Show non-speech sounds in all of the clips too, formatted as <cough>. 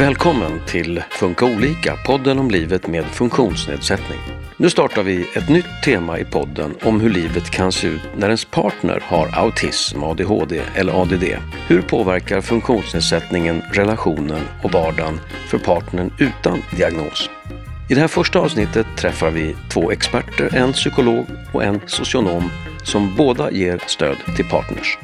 Välkommen till Funka olika, podden om livet med funktionsnedsättning. Nu startar vi ett nytt tema i podden om hur livet kan se ut när ens partner har autism, ADHD eller ADD. Hur påverkar funktionsnedsättningen relationen och vardagen för partnern utan diagnos? I det här första avsnittet träffar vi två experter, en psykolog och en socionom som båda ger stöd till partners.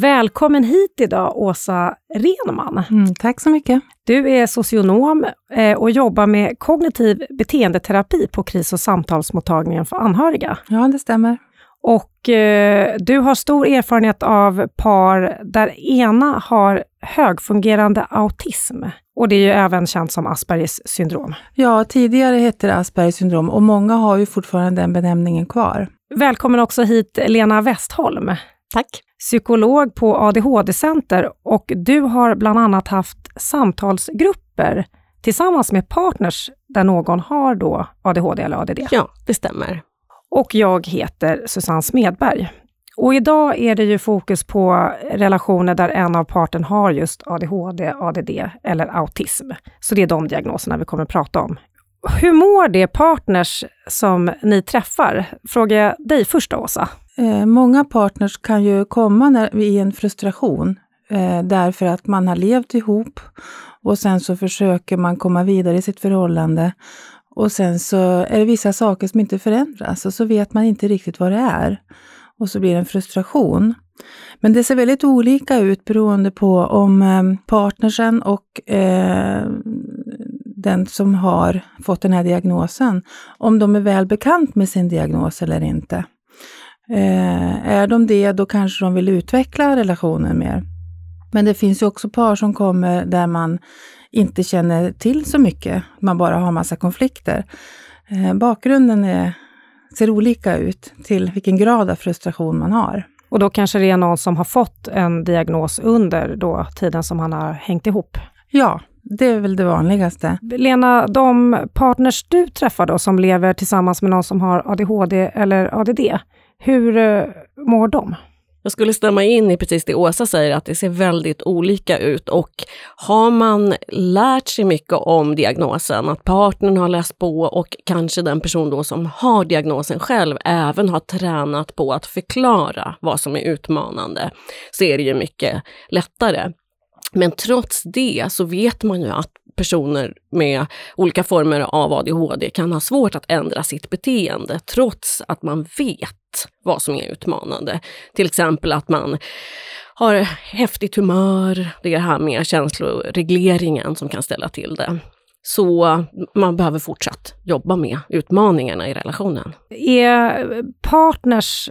Välkommen hit idag, Åsa Renman. Mm, tack så mycket. Du är socionom eh, och jobbar med kognitiv beteendeterapi på kris och samtalsmottagningen för anhöriga. Ja, det stämmer. Och eh, du har stor erfarenhet av par där ena har högfungerande autism. Och det är ju även känt som Aspergers syndrom. Ja, tidigare hette det Aspergers syndrom och många har ju fortfarande den benämningen kvar. Välkommen också hit Lena Westholm. Tack. Psykolog på ADHD-center och du har bland annat haft samtalsgrupper tillsammans med partners där någon har då ADHD eller ADD. Ja, det stämmer. Och jag heter Susanne Smedberg. Och idag är det ju fokus på relationer där en av parten har just ADHD, ADD eller autism. Så det är de diagnoserna vi kommer att prata om. Hur mår de partners som ni träffar? Frågar jag dig först Åsa. Eh, många partners kan ju komma när, i en frustration eh, därför att man har levt ihop och sen så försöker man komma vidare i sitt förhållande och sen så är det vissa saker som inte förändras och så vet man inte riktigt vad det är. Och så blir det en frustration. Men det ser väldigt olika ut beroende på om eh, partnersen och eh, den som har fått den här diagnosen, om de är väl bekant med sin diagnos eller inte. Eh, är de det, då kanske de vill utveckla relationen mer. Men det finns ju också par som kommer där man inte känner till så mycket, man bara har massa konflikter. Eh, bakgrunden är, ser olika ut till vilken grad av frustration man har. Och då kanske det är någon som har fått en diagnos under då tiden som han har hängt ihop? Ja, det är väl det vanligaste. Lena, de partners du träffar då som lever tillsammans med någon som har ADHD eller ADD, hur uh, mår de? Jag skulle stämma in i precis det Åsa säger, att det ser väldigt olika ut och har man lärt sig mycket om diagnosen, att partnern har läst på och kanske den person då som har diagnosen själv även har tränat på att förklara vad som är utmanande, så är det ju mycket lättare. Men trots det så vet man ju att personer med olika former av ADHD kan ha svårt att ändra sitt beteende trots att man vet vad som är utmanande. Till exempel att man har häftigt humör, det är det här med känsloregleringen som kan ställa till det. Så man behöver fortsatt jobba med utmaningarna i relationen. Är partners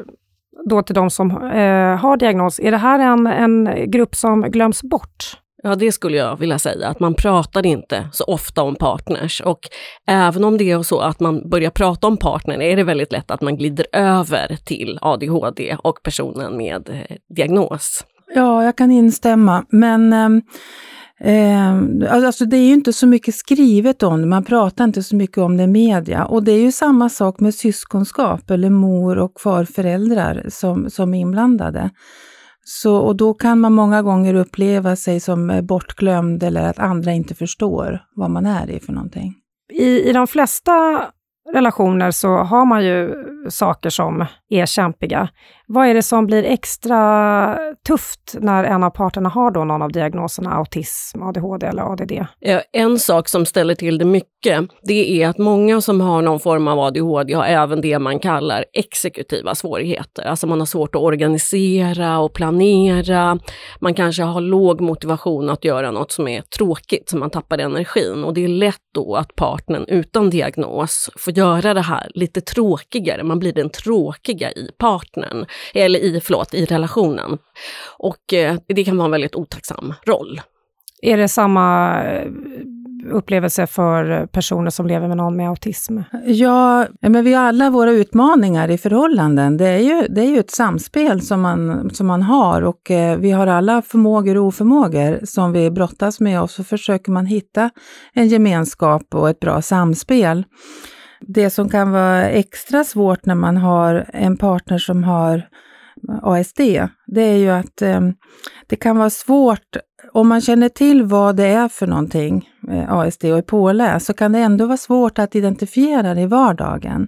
då till de som eh, har diagnos, är det här en, en grupp som glöms bort? Ja, det skulle jag vilja säga, att man pratar inte så ofta om partners. Och även om det är så att man börjar prata om partnern är det väldigt lätt att man glider över till ADHD och personen med eh, diagnos. Ja, jag kan instämma, men eh, alltså det är ju inte så mycket skrivet om det, man pratar inte så mycket om det i media. Och det är ju samma sak med syskonskap eller mor och farföräldrar som, som är inblandade. Så, och då kan man många gånger uppleva sig som eh, bortglömd eller att andra inte förstår vad man är i för någonting. I, i de flesta relationer så har man ju saker som är kämpiga. Vad är det som blir extra tufft när en av parterna har då någon av diagnoserna autism, ADHD eller ADD? Eh, en sak som ställer till det mycket, det är att många som har någon form av ADHD har även det man kallar exekutiva svårigheter. Alltså man har svårt att organisera och planera. Man kanske har låg motivation att göra något som är tråkigt, så man tappar energin. Och det är lätt då att partnern utan diagnos får göra det här lite tråkigare. Man blir den tråkiga i partnern eller i, förlåt, i relationen. Och eh, det kan vara en väldigt otacksam roll. Är det samma eh, upplevelse för personer som lever med någon med autism? Ja, men vi har alla våra utmaningar i förhållanden. Det är ju, det är ju ett samspel som man, som man har och eh, vi har alla förmågor och oförmågor som vi brottas med och så försöker man hitta en gemenskap och ett bra samspel. Det som kan vara extra svårt när man har en partner som har ASD, det är ju att eh, det kan vara svårt om man känner till vad det är för någonting, eh, ASD och är påläst, så kan det ändå vara svårt att identifiera det i vardagen.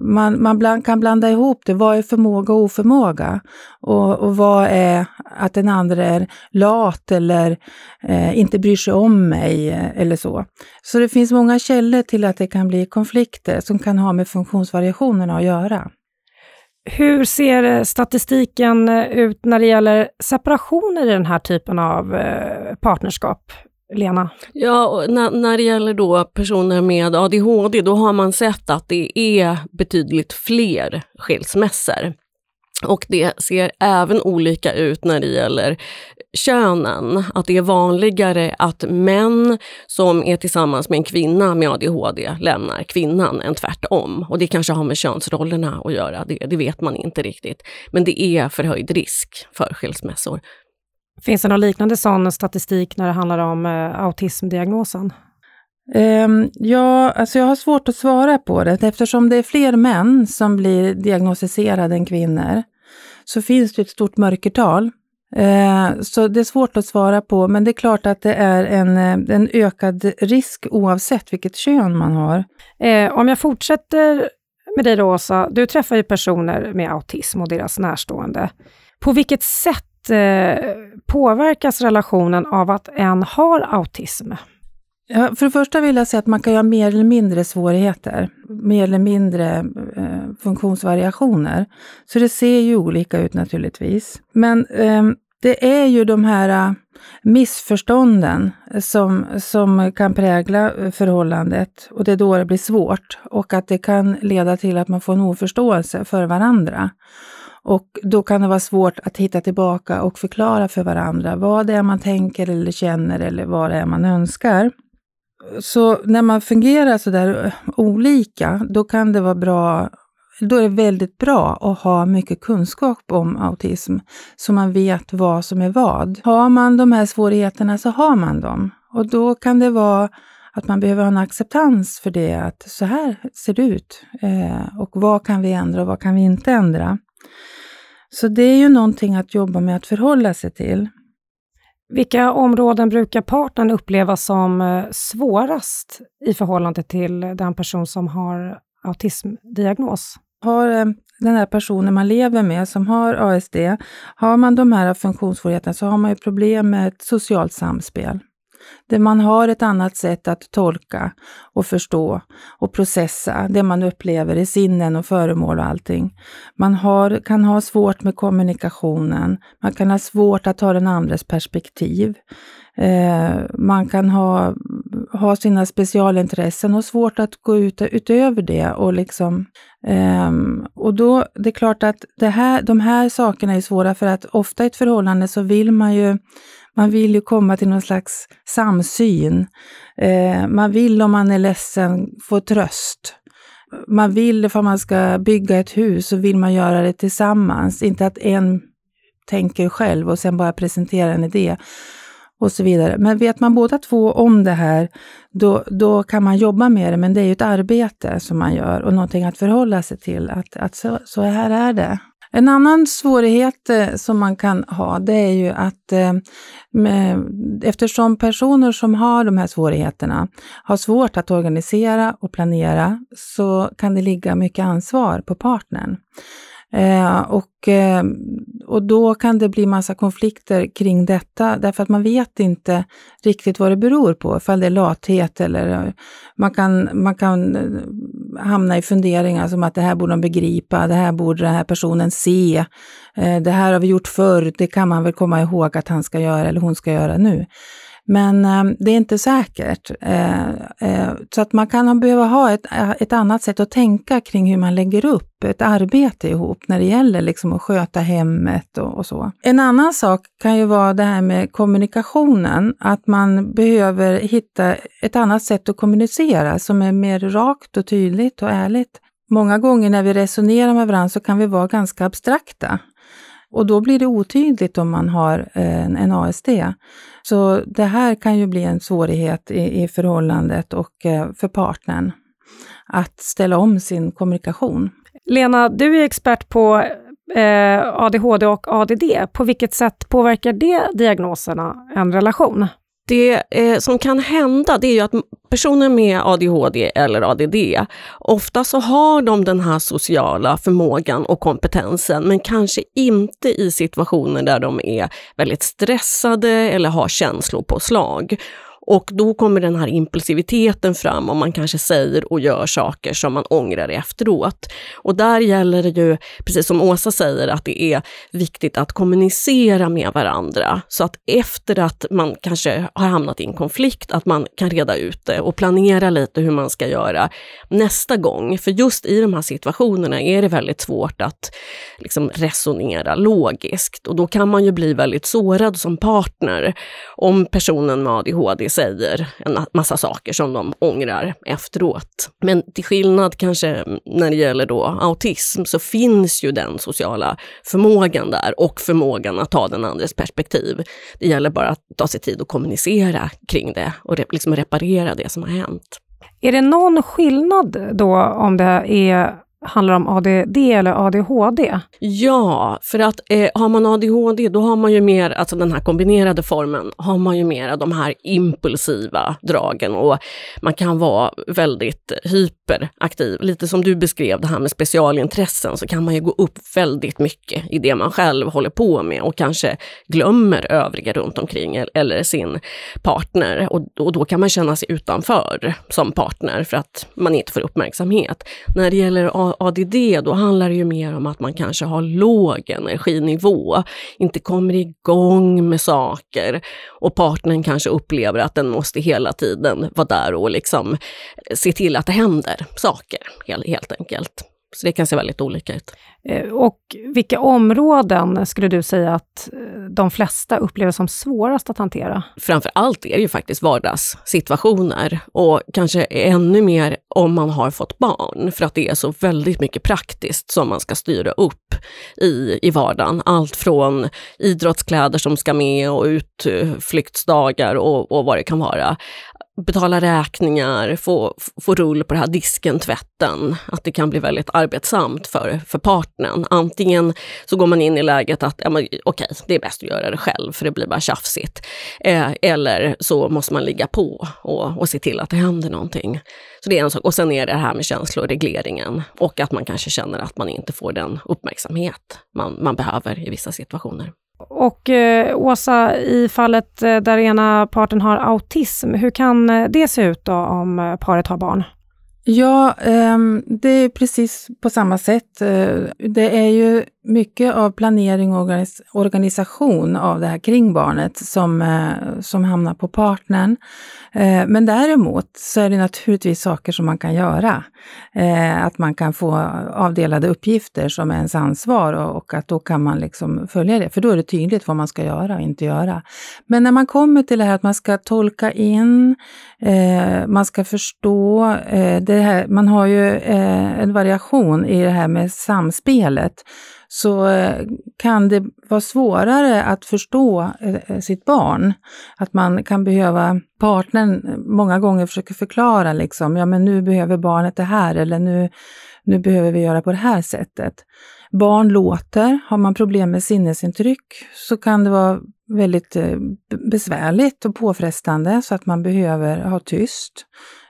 Man, man bland, kan blanda ihop det, vad är förmåga och oförmåga? Och, och vad är att den andra är lat eller eh, inte bryr sig om mig eh, eller så. Så det finns många källor till att det kan bli konflikter som kan ha med funktionsvariationerna att göra. Hur ser eh, statistiken ut när det gäller separationer i den här typen av eh, partnerskap? Lena? Ja, när, när det gäller då personer med ADHD, då har man sett att det är betydligt fler skilsmässor. Och det ser även olika ut när det gäller könen. Att det är vanligare att män som är tillsammans med en kvinna med ADHD lämnar kvinnan än tvärtom. Och det kanske har med könsrollerna att göra, det, det vet man inte riktigt. Men det är förhöjd risk för skilsmässor. Finns det någon liknande sån statistik när det handlar om eh, autismdiagnosen? Um, ja, alltså jag har svårt att svara på det eftersom det är fler män som blir diagnostiserade än kvinnor. Så finns det ett stort mörkertal. Uh, så det är svårt att svara på, men det är klart att det är en, eh, en ökad risk oavsett vilket kön man har. Uh, om jag fortsätter med dig då, Åsa. Du träffar ju personer med autism och deras närstående. På vilket sätt Eh, påverkas relationen av att en har autism? Ja, för det första vill jag säga att man kan ha mer eller mindre svårigheter, mer eller mindre eh, funktionsvariationer. Så det ser ju olika ut naturligtvis. Men eh, det är ju de här eh, missförstånden som, som kan prägla eh, förhållandet och det är då det blir svårt och att det kan leda till att man får en oförståelse för varandra. Och då kan det vara svårt att hitta tillbaka och förklara för varandra vad det är man tänker eller känner eller vad det är man önskar. Så när man fungerar så där eh, olika, då kan det vara bra då är det väldigt bra att ha mycket kunskap om autism, så man vet vad som är vad. Har man de här svårigheterna så har man dem. Och då kan det vara att man behöver ha en acceptans för det, att så här ser det ut. Eh, och vad kan vi ändra och vad kan vi inte ändra? Så det är ju någonting att jobba med att förhålla sig till. Vilka områden brukar partnern uppleva som eh, svårast i förhållande till den person som har autismdiagnos? Har eh, den här personen man lever med som har ASD, har man de här funktionssvårigheterna så har man ju problem med ett socialt samspel där man har ett annat sätt att tolka och förstå och processa det man upplever i sinnen och föremål och allting. Man har, kan ha svårt med kommunikationen, man kan ha svårt att ha den andres perspektiv. Eh, man kan ha, ha sina specialintressen och svårt att gå ut utöver det. Och, liksom, eh, och då, det är klart att det här, de här sakerna är svåra för att ofta i ett förhållande så vill man ju man vill ju komma till någon slags samsyn. Eh, man vill om man är ledsen få tröst. Man vill, för man ska bygga ett hus, så vill man göra det tillsammans. Inte att en tänker själv och sen bara presenterar en idé och så vidare. Men vet man båda två om det här, då, då kan man jobba med det. Men det är ju ett arbete som man gör och någonting att förhålla sig till. Att, att så, så här är det. En annan svårighet eh, som man kan ha, det är ju att eh, med, eftersom personer som har de här svårigheterna har svårt att organisera och planera, så kan det ligga mycket ansvar på partnern. Eh, och, eh, och då kan det bli massa konflikter kring detta, därför att man vet inte riktigt vad det beror på, ifall det är lathet eller eh, man kan, man kan hamna i funderingar som att det här borde de begripa, det här borde den här personen se, eh, det här har vi gjort förr, det kan man väl komma ihåg att han ska göra eller hon ska göra nu. Men eh, det är inte säkert. Eh, eh, så att man kan behöva ha ett, eh, ett annat sätt att tänka kring hur man lägger upp ett arbete ihop när det gäller liksom att sköta hemmet och, och så. En annan sak kan ju vara det här med kommunikationen, att man behöver hitta ett annat sätt att kommunicera som är mer rakt och tydligt och ärligt. Många gånger när vi resonerar med varandra så kan vi vara ganska abstrakta. Och då blir det otydligt om man har eh, en, en ASD. Så det här kan ju bli en svårighet i, i förhållandet och eh, för partnern att ställa om sin kommunikation. Lena, du är expert på eh, ADHD och ADD, på vilket sätt påverkar det diagnoserna en relation? Det eh, som kan hända det är ju att personer med ADHD eller ADD, ofta så har de den här sociala förmågan och kompetensen, men kanske inte i situationer där de är väldigt stressade eller har känslopåslag. Och då kommer den här impulsiviteten fram och man kanske säger och gör saker som man ångrar efteråt. Och där gäller det ju, precis som Åsa säger, att det är viktigt att kommunicera med varandra. Så att efter att man kanske har hamnat i en konflikt, att man kan reda ut det och planera lite hur man ska göra nästa gång. För just i de här situationerna är det väldigt svårt att liksom resonera logiskt och då kan man ju bli väldigt sårad som partner om personen med ADHD säger en massa saker som de ångrar efteråt. Men till skillnad kanske när det gäller då autism så finns ju den sociala förmågan där och förmågan att ta den andres perspektiv. Det gäller bara att ta sig tid att kommunicera kring det och liksom reparera det som har hänt. Är det någon skillnad då om det är handlar om ADD eller ADHD? Ja, för att eh, har man ADHD då har man ju mer, alltså den här kombinerade formen, har man ju mer de här impulsiva dragen och man kan vara väldigt hyperaktiv. Lite som du beskrev det här med specialintressen så kan man ju gå upp väldigt mycket i det man själv håller på med och kanske glömmer övriga runt omkring eller sin partner och, och då kan man känna sig utanför som partner för att man inte får uppmärksamhet. När det gäller ADD, då handlar det ju mer om att man kanske har låg energinivå, inte kommer igång med saker och partnern kanske upplever att den måste hela tiden vara där och liksom se till att det händer saker, helt enkelt. Så det kan se väldigt olika ut. Eh, och vilka områden skulle du säga att eh, de flesta upplever som svårast att hantera? Framför allt är det ju faktiskt vardagssituationer och kanske ännu mer om man har fått barn, för att det är så väldigt mycket praktiskt som man ska styra upp i, i vardagen. Allt från idrottskläder som ska med och utflyktsdagar och, och vad det kan vara betala räkningar, få, få rull på det här disken, tvätten. Att det kan bli väldigt arbetsamt för, för partnern. Antingen så går man in i läget att ja, okej, okay, det är bäst att göra det själv för det blir bara tjafsigt. Eh, eller så måste man ligga på och, och se till att det händer någonting. Så det är en sak. Och sen är det här med känsloregleringen och att man kanske känner att man inte får den uppmärksamhet man, man behöver i vissa situationer. Och eh, Åsa, i fallet eh, där ena parten har autism, hur kan eh, det se ut då om eh, paret har barn? Ja, ehm, det är precis på samma sätt. Eh, det är ju mycket av planering och organisation av det här kring barnet som, eh, som hamnar på partnern. Eh, men däremot så är det naturligtvis saker som man kan göra. Att man kan få avdelade uppgifter som är ens ansvar och att då kan man liksom följa det. För då är det tydligt vad man ska göra och inte göra. Men när man kommer till det här att man ska tolka in, man ska förstå. Det här, man har ju eh, en variation i det här med samspelet så eh, kan det vara svårare att förstå eh, eh, sitt barn. Att man kan behöva, partnern många gånger försöker förklara liksom, ja men nu behöver barnet det här eller nu, nu behöver vi göra på det här sättet. Barn låter, har man problem med sinnesintryck så kan det vara väldigt eh, besvärligt och påfrestande så att man behöver ha tyst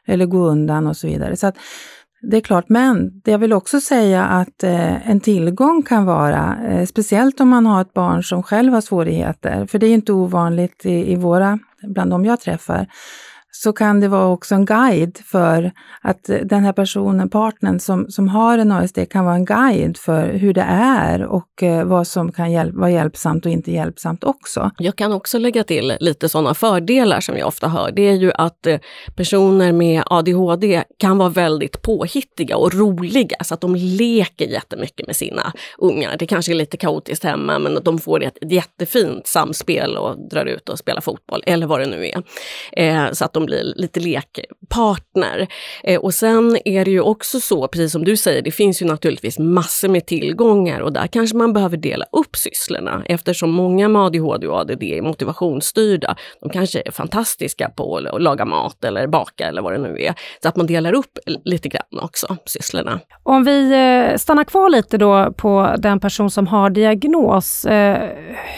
eller gå undan och så vidare. Så att det är klart, men jag vill också säga att eh, en tillgång kan vara, eh, speciellt om man har ett barn som själv har svårigheter, för det är inte ovanligt i, i våra, bland de jag träffar, så kan det vara också en guide för att den här personen, partnern som, som har en ASD, kan vara en guide för hur det är och eh, vad som kan hjälp, vara hjälpsamt och inte hjälpsamt också. Jag kan också lägga till lite sådana fördelar som jag ofta hör. Det är ju att eh, personer med ADHD kan vara väldigt påhittiga och roliga så att de leker jättemycket med sina ungar. Det kanske är lite kaotiskt hemma men de får ett jättefint samspel och drar ut och spelar fotboll eller vad det nu är. Eh, så att de som blir lite lekpartner. Eh, och sen är det ju också så, precis som du säger, det finns ju naturligtvis massor med tillgångar och där kanske man behöver dela upp sysslorna eftersom många med ADHD och ADD är motivationsstyrda. De kanske är fantastiska på att laga mat eller baka eller vad det nu är. Så att man delar upp lite grann också, sysslorna. Om vi eh, stannar kvar lite då på den person som har diagnos. Eh,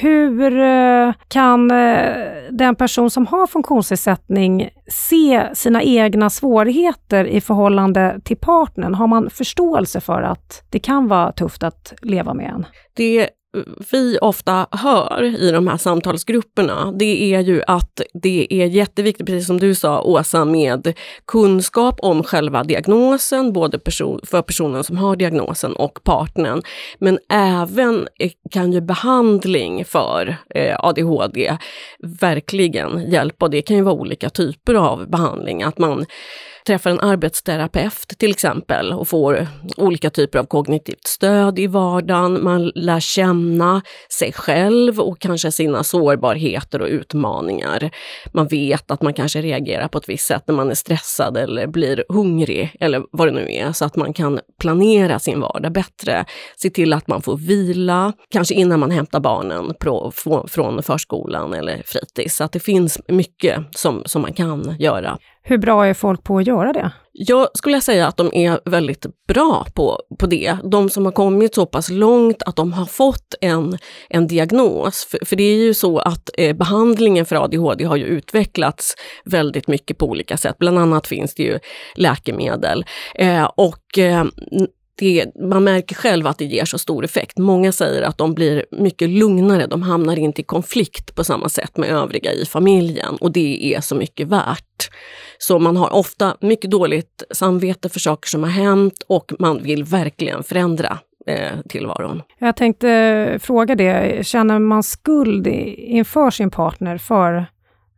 hur eh, kan den person som har funktionsnedsättning se sina egna svårigheter i förhållande till partnern? Har man förståelse för att det kan vara tufft att leva med en? Det vi ofta hör i de här samtalsgrupperna, det är ju att det är jätteviktigt, precis som du sa Åsa, med kunskap om själva diagnosen, både person, för personen som har diagnosen och partnern. Men även eh, kan ju behandling för eh, ADHD verkligen hjälpa och det kan ju vara olika typer av behandling. Att man träffar en arbetsterapeut till exempel och får olika typer av kognitivt stöd i vardagen. Man lär känna sig själv och kanske sina sårbarheter och utmaningar. Man vet att man kanske reagerar på ett visst sätt när man är stressad eller blir hungrig eller vad det nu är, så att man kan planera sin vardag bättre. Se till att man får vila, kanske innan man hämtar barnen från förskolan eller fritids. Så att det finns mycket som, som man kan göra. Hur bra är folk på att göra det? Jag skulle säga att de är väldigt bra på, på det. De som har kommit så pass långt att de har fått en, en diagnos. För, för det är ju så att eh, behandlingen för ADHD har ju utvecklats väldigt mycket på olika sätt. Bland annat finns det ju läkemedel. Eh, och eh, det, man märker själv att det ger så stor effekt. Många säger att de blir mycket lugnare, de hamnar inte i konflikt på samma sätt med övriga i familjen och det är så mycket värt. Så man har ofta mycket dåligt samvete för saker som har hänt och man vill verkligen förändra eh, tillvaron. Jag tänkte eh, fråga det, känner man skuld inför sin partner för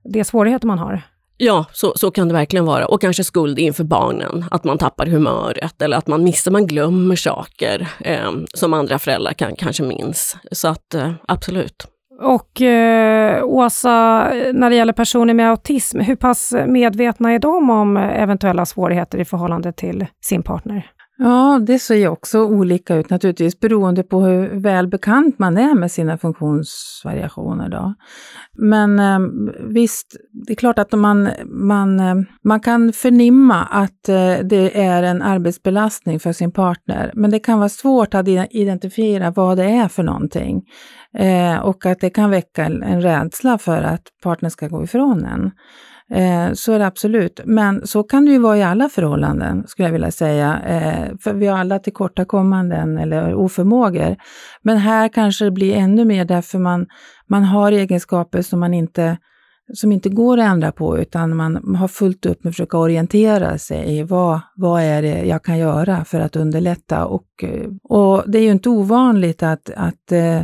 de svårigheter man har? Ja, så, så kan det verkligen vara. Och kanske skuld inför barnen, att man tappar humöret eller att man missar, man glömmer saker eh, som andra föräldrar kan, kanske minns. Så att eh, absolut. Och eh, Åsa, när det gäller personer med autism, hur pass medvetna är de om eventuella svårigheter i förhållande till sin partner? Ja, det ser ju också olika ut naturligtvis beroende på hur väl bekant man är med sina funktionsvariationer. Då. Men eh, visst, det är klart att man, man, eh, man kan förnimma att eh, det är en arbetsbelastning för sin partner, men det kan vara svårt att identifiera vad det är för någonting. Eh, och att det kan väcka en rädsla för att partnern ska gå ifrån en. Eh, så är det absolut. Men så kan det ju vara i alla förhållanden, skulle jag vilja säga. Eh, för vi har alla tillkortakommanden eller oförmågor. Men här kanske det blir ännu mer därför man, man har egenskaper som man inte som inte går att ändra på, utan man har fullt upp med att försöka orientera sig i vad, vad är det jag kan göra för att underlätta. Och, och det är ju inte ovanligt att, att eh,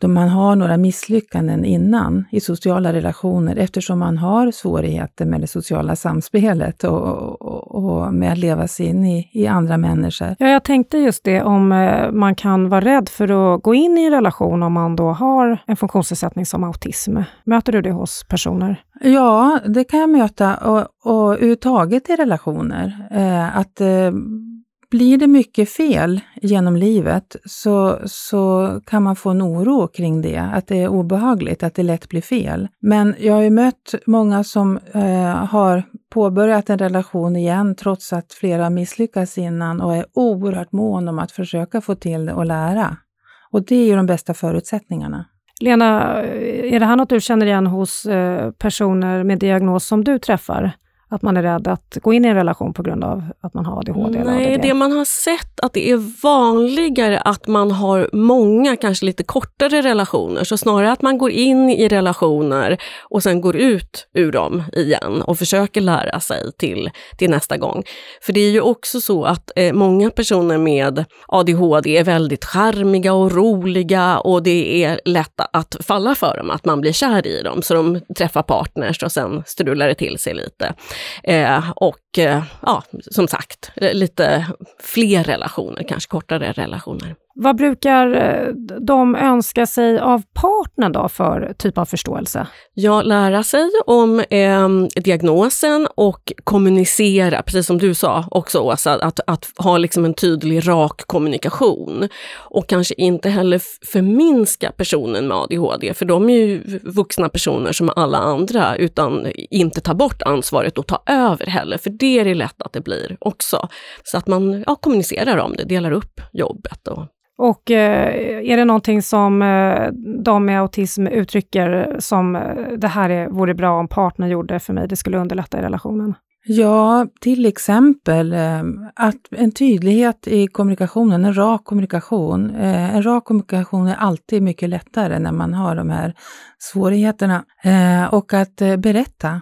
då man har några misslyckanden innan i sociala relationer eftersom man har svårigheter med det sociala samspelet och, och, och med att leva sig in i, i, andra människor. Ja, jag tänkte just det om eh, man kan vara rädd för att gå in i en relation om man då har en funktionsnedsättning som autism. Möter du det hos personer? Ja, det kan jag möta och, och överhuvudtaget i relationer. Eh, att eh, blir det mycket fel genom livet så, så kan man få en oro kring det, att det är obehagligt, att det lätt blir fel. Men jag har ju mött många som eh, har påbörjat en relation igen trots att flera misslyckats innan och är oerhört mån om att försöka få till det och lära. Och det är ju de bästa förutsättningarna. Lena, är det här något du känner igen hos eh, personer med diagnos som du träffar? Att man är rädd att gå in i en relation på grund av att man har ADHD? Nej, eller det man har sett att det är vanligare att man har många, kanske lite kortare relationer. Så snarare att man går in i relationer och sen går ut ur dem igen och försöker lära sig till, till nästa gång. För det är ju också så att eh, många personer med ADHD är väldigt charmiga och roliga och det är lätt att falla för dem, att man blir kär i dem. Så de träffar partners och sen strular det till sig lite. Eh, och eh, ja, som sagt, lite fler relationer, kanske kortare relationer. Vad brukar eh, de önska sig av partnern då för typ av förståelse? Ja, lära sig om eh, diagnosen och kommunicera, precis som du sa också Åsa, att, att ha liksom en tydlig, rak kommunikation. Och kanske inte heller förminska personen med ADHD, för de är ju vuxna personer som alla andra, utan inte ta bort ansvaret och ta över heller, för det är det lätt att det blir också. Så att man ja, kommunicerar om det, delar upp jobbet och och eh, är det någonting som eh, de med autism uttrycker som eh, det här är, vore bra om partnern gjorde för mig, det skulle underlätta i relationen? Ja, till exempel eh, att en tydlighet i kommunikationen, en rak kommunikation. Eh, en rak kommunikation är alltid mycket lättare när man har de här svårigheterna. Och att berätta.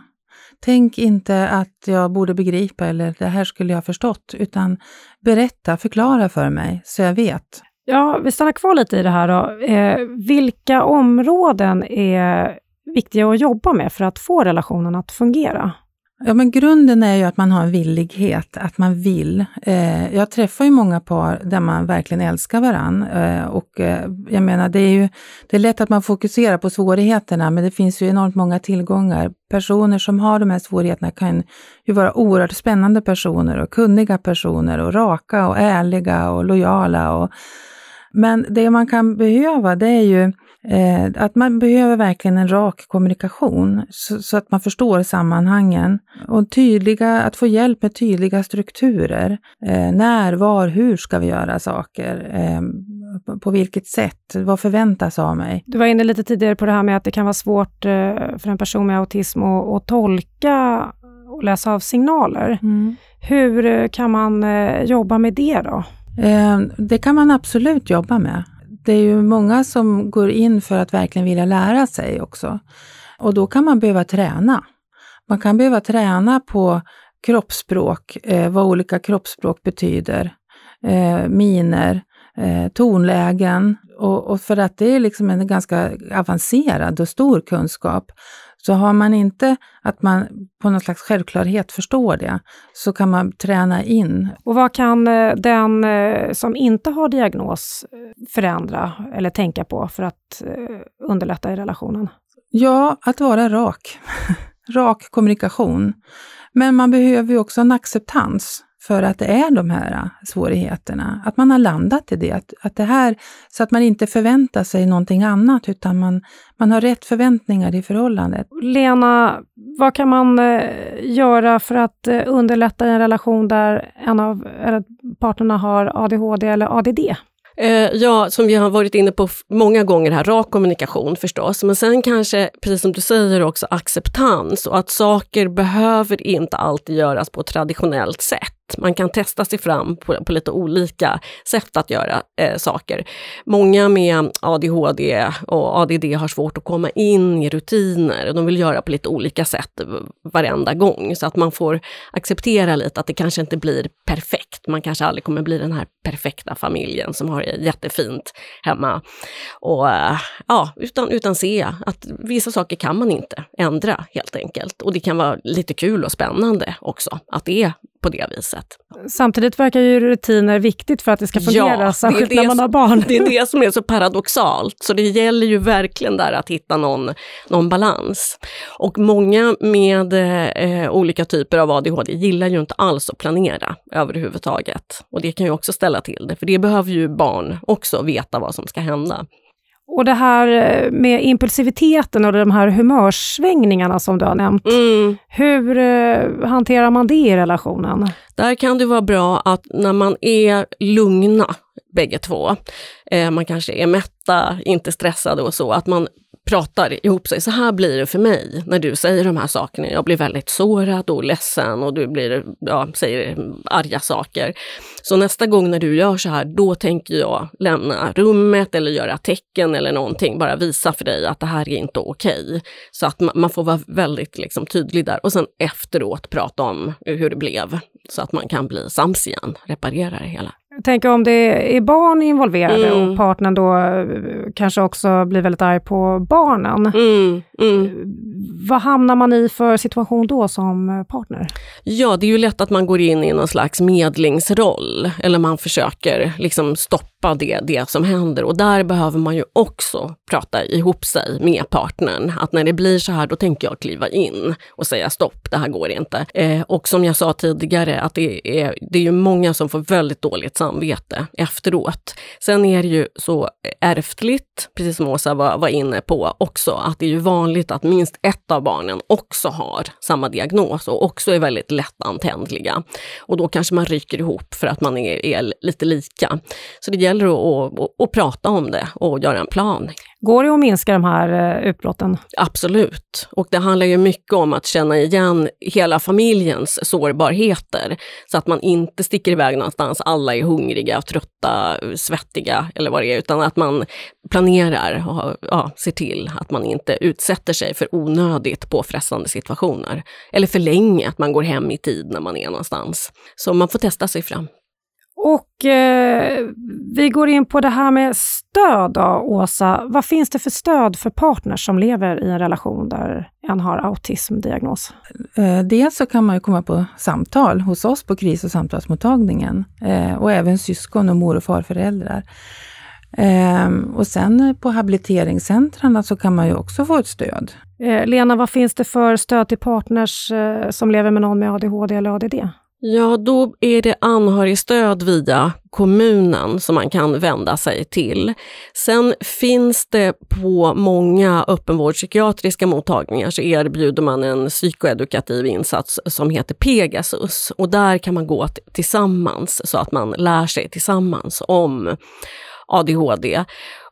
Tänk inte att jag borde begripa eller det här skulle jag ha förstått, utan berätta, förklara för mig så jag vet. Ja, vi stannar kvar lite i det här då. Eh, vilka områden är viktiga att jobba med för att få relationen att fungera? Ja, men grunden är ju att man har en villighet, att man vill. Eh, jag träffar ju många par där man verkligen älskar varann. Eh, och eh, jag menar, det är ju det är lätt att man fokuserar på svårigheterna, men det finns ju enormt många tillgångar. Personer som har de här svårigheterna kan ju vara oerhört spännande personer och kunniga personer och raka och ärliga och lojala och men det man kan behöva det är ju eh, att man behöver verkligen en rak kommunikation så, så, att man förstår sammanhangen. Och tydliga, att få hjälp med tydliga strukturer. Eh, när, var, hur ska vi göra saker? Eh, på vilket sätt? Vad förväntas av mig? Du var inne lite tidigare på det här med att det kan vara svårt eh, för en person med autism att, att tolka och läsa av signaler. Mm. Hur eh, kan man eh, jobba med det då? Ehm, det kan man absolut jobba med. Det är ju många som går in för att verkligen vilja lära sig också. Och då kan man behöva träna. Man kan behöva träna på kroppsspråk, eh, vad olika kroppsspråk betyder, eh, miner, eh, tonlägen. Och, och, för att det är liksom en ganska avancerad och stor kunskap så har man inte att man på något slags självklarhet förstår det, så kan man träna in. Och vad kan eh, den eh, som inte har diagnos eh, förändra eller tänka på för att underlätta i relationen? Ja, att vara rak. <laughs> rak kommunikation. Men man behöver ju också en acceptans för att det är de här äh, svårigheterna. Att man har landat i det, att, att det här, så att man inte förväntar sig någonting annat, utan man, man har rätt förväntningar i förhållandet. Lena, vad kan man eh, göra för att eh, underlätta en relation där en av eller, partnerna har ADHD eller ADD? Eh, ja, som vi har varit inne på många gånger här, rak kommunikation förstås, men sen kanske, precis som du säger, också acceptans och att saker behöver inte alltid göras på ett traditionellt sätt. Man kan testa sig fram på, på lite olika sätt att göra eh, saker. Många med ADHD och ADD har svårt att komma in i rutiner. De vill göra på lite olika sätt varenda gång, så att man får acceptera lite att det kanske inte blir perfekt. Man kanske aldrig kommer bli den här perfekta familjen som har det jättefint hemma. Och, eh, ja, utan, utan se att vissa saker kan man inte ändra helt enkelt. Och det kan vara lite kul och spännande också, att det är på det viset. Samtidigt verkar ju rutiner viktigt för att det ska fungera, ja, särskilt när man har barn. Det är det <laughs> som är så paradoxalt, så det gäller ju verkligen där att hitta någon, någon balans. Och många med eh, olika typer av ADHD gillar ju inte alls att planera överhuvudtaget. Och det kan ju också ställa till det, för det behöver ju barn också veta vad som ska hända. Och det här eh, med impulsiviteten och de här humörsvängningarna som du har nämnt. Mm. Hur eh, hanterar man det i relationen? Där kan det vara bra att när man är lugna bägge två, eh, man kanske är mätta, inte stressade och så, att man pratar ihop sig. Så här blir det för mig när du säger de här sakerna. Jag blir väldigt sårad och ledsen och du blir, ja, säger arga saker. Så nästa gång när du gör så här, då tänker jag lämna rummet eller göra tecken eller någonting. Bara visa för dig att det här är inte okej. Okay. Så att man får vara väldigt liksom, tydlig där och sen efteråt prata om hur det blev. Så att man kan bli sams igen, reparera det hela. Jag tänker om det är barn involverade mm. och partnern då eh, kanske också blir väldigt arg på barnen. Mm. Mm. Vad hamnar man i för situation då som partner? Ja, det är ju lätt att man går in i någon slags medlingsroll, eller man försöker liksom stoppa släppa det, det som händer. Och där behöver man ju också prata ihop sig med partnern. Att när det blir så här, då tänker jag kliva in och säga stopp, det här går inte. Eh, och som jag sa tidigare, att det är, det är ju många som får väldigt dåligt samvete efteråt. Sen är det ju så ärftligt, precis som Åsa var, var inne på också, att det är ju vanligt att minst ett av barnen också har samma diagnos och också är väldigt lättantändliga. Och då kanske man ryker ihop för att man är, är lite lika. Så det gäller att, att, att, prata om det och göra en plan. Går det att minska de här eh, utbrotten? Absolut. Och det handlar ju mycket om att känna igen hela familjens sårbarheter. Så att man inte sticker iväg någonstans, alla är hungriga, trötta, svettiga eller vad det är, utan att man planerar och ja, ser till att man inte utsätter sig för onödigt påfrestande situationer. Eller för länge, att man går hem i tid när man är någonstans. Så man får testa sig fram. Och eh, vi går in på det här med stöd då, Åsa. Vad finns det för stöd för partners som lever i en relation där en har autismdiagnos? Eh, dels så kan man ju komma på samtal hos oss på kris och samtalsmottagningen eh, och även syskon och mor och farföräldrar. Eh, och sen på habiliteringscentrarna så kan man ju också få ett stöd. Eh, Lena, vad finns det för stöd till partners eh, som lever med någon med ADHD eller ADD? Ja, då är det anhörigstöd via kommunen som man kan vända sig till. Sen finns det på många öppenvårdspsykiatriska mottagningar så erbjuder man en psykoedukativ insats som heter Pegasus och där kan man gå tillsammans så att man lär sig tillsammans om ADHD.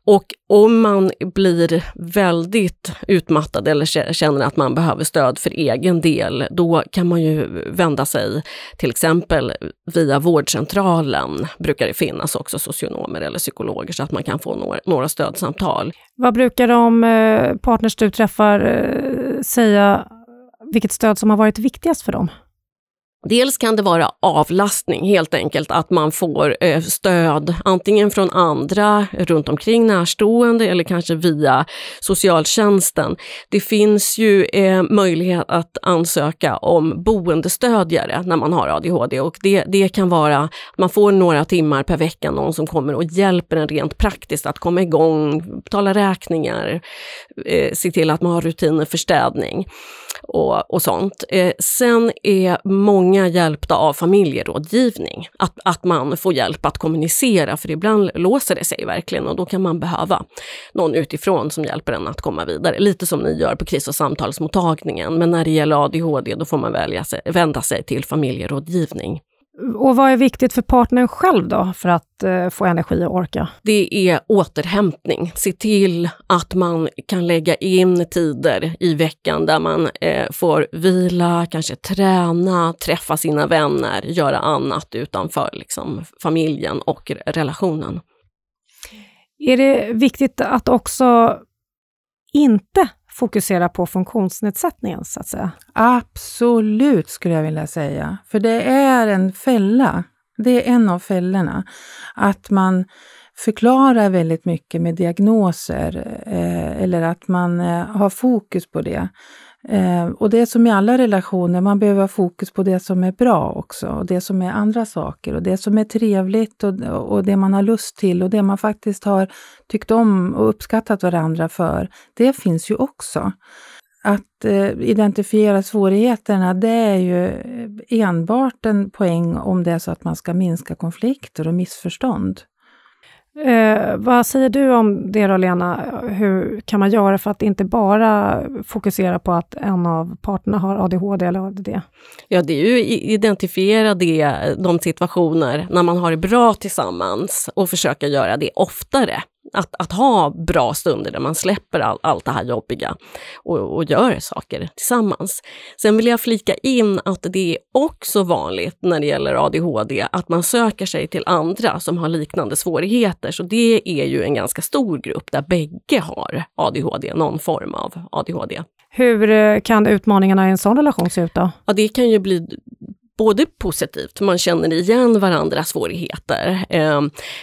Och om man blir väldigt utmattad eller känner att man behöver stöd för egen del, då kan man ju vända sig till exempel via vårdcentralen, brukar det finnas också socionomer eller psykologer, så att man kan få några, några stödsamtal. Vad brukar de eh, partners du träffar eh, säga, vilket stöd som har varit viktigast för dem? Dels kan det vara avlastning, helt enkelt att man får eh, stöd antingen från andra runt omkring närstående eller kanske via socialtjänsten. Det finns ju eh, möjlighet att ansöka om boendestödjare när man har ADHD och det, det kan vara att man får några timmar per vecka någon som kommer och hjälper en rent praktiskt att komma igång, betala räkningar, eh, se till att man har rutiner för städning och, och sånt. Eh, sen är många hjälpta av familjerådgivning, att, att man får hjälp att kommunicera, för ibland låser det sig verkligen och då kan man behöva någon utifrån som hjälper en att komma vidare. Lite som ni gör på kris och samtalsmottagningen, men när det gäller ADHD då får man välja sig, vända sig till familjerådgivning. Och vad är viktigt för partnern själv då, för att eh, få energi och orka? Det är återhämtning. Se till att man kan lägga in tider i veckan där man eh, får vila, kanske träna, träffa sina vänner, göra annat utanför liksom, familjen och relationen. Är det viktigt att också inte fokusera på funktionsnedsättningen, så att säga? Absolut, skulle jag vilja säga. För det är en fälla. Det är en av fällorna. Att man förklarar väldigt mycket med diagnoser eh, eller att man eh, har fokus på det. Eh, och det är som i alla relationer, man behöver ha fokus på det som är bra också. Och det som är andra saker och det som är trevligt och, och det man har lust till och det man faktiskt har tyckt om och uppskattat varandra för. Det finns ju också. Att eh, identifiera svårigheterna, det är ju enbart en poäng om det är så att man ska minska konflikter och missförstånd. Eh, vad säger du om det då, Lena? Hur kan man göra för att inte bara fokusera på att en av parterna har ADHD eller ADD? Ja, det är ju identifiera det, de situationer när man har det bra tillsammans och försöka göra det oftare att, att ha bra stunder där man släpper all, allt det här jobbiga och, och gör saker tillsammans. Sen vill jag flika in att det är också vanligt när det gäller ADHD att man söker sig till andra som har liknande svårigheter. Så det är ju en ganska stor grupp där bägge har ADHD, någon form av ADHD. Hur eh, kan utmaningarna i en sån relation se ut då? Ja, det kan ju bli både positivt, man känner igen varandras svårigheter, eh,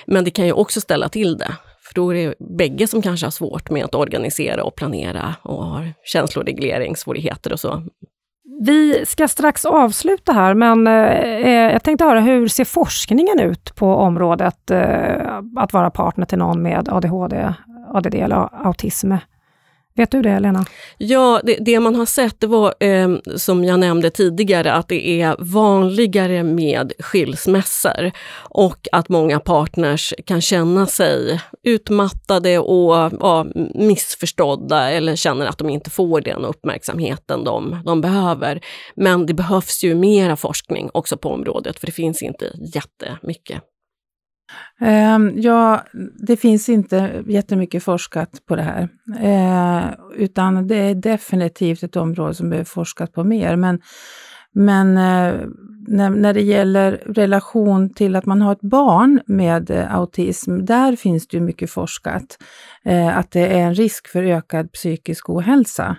men det kan ju också ställa till det. För då är det bägge som kanske har svårt med att organisera och planera och har känsloregleringssvårigheter och så. Vi ska strax avsluta här, men eh, eh jag tänkte höra, hur ser forskningen ut på området eh, att vara partner till någon med ADHD, ADD eller autism? Vet du det, Lena? Ja, det, det man har sett det var, eh, som jag nämnde tidigare, att det är vanligare med skilsmässor och att många partners kan känna sig utmattade och ja, missförstådda eller känner att de inte får den uppmärksamheten de, de behöver. Men det behövs ju mera forskning också på området, för det finns inte jättemycket. Ehm, ja, det finns inte jättemycket forskat på det här, ehm, utan det är definitivt ett område som behöver forskas på mer. Men, men eh, när, det gäller relation till att man har ett barn med eh, autism, där finns det ju mycket forskat. Eh, att det är en risk för ökad psykisk ohälsa.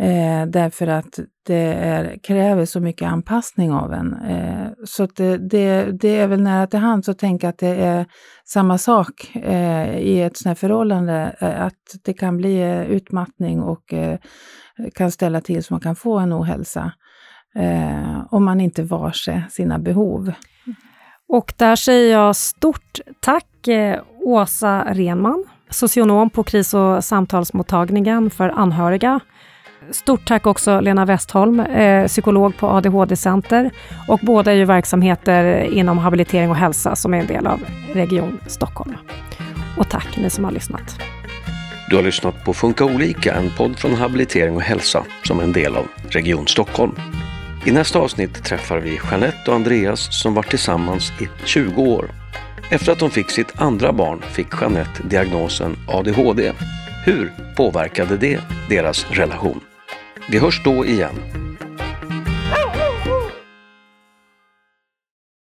Eh, därför att det är, kräver så mycket anpassning av en. Eh, så det, det, det, är väl nära till hands att tänka att det är samma sak eh, i ett sånt här förhållande. Eh, att det kan bli eh, utmattning och eh, kan ställa till så man kan få en ohälsa. Eh, om man inte varse sina behov. Och där säger jag stort tack eh, Åsa Renman, socionom på kris och samtalsmottagningen för anhöriga Stort tack också Lena Westholm, eh, psykolog på ADHD-center. Och båda är ju verksamheter inom habilitering och hälsa som är en del av Region Stockholm. Och tack ni som har lyssnat. Du har lyssnat på Funka olika, en podd från habilitering och hälsa som är en del av Region Stockholm. I nästa avsnitt träffar vi Jeanette och Andreas som varit tillsammans i 20 år. Efter att de fick sitt andra barn fick Jeanette diagnosen ADHD. Hur påverkade det deras relation? Vi hörs då igen.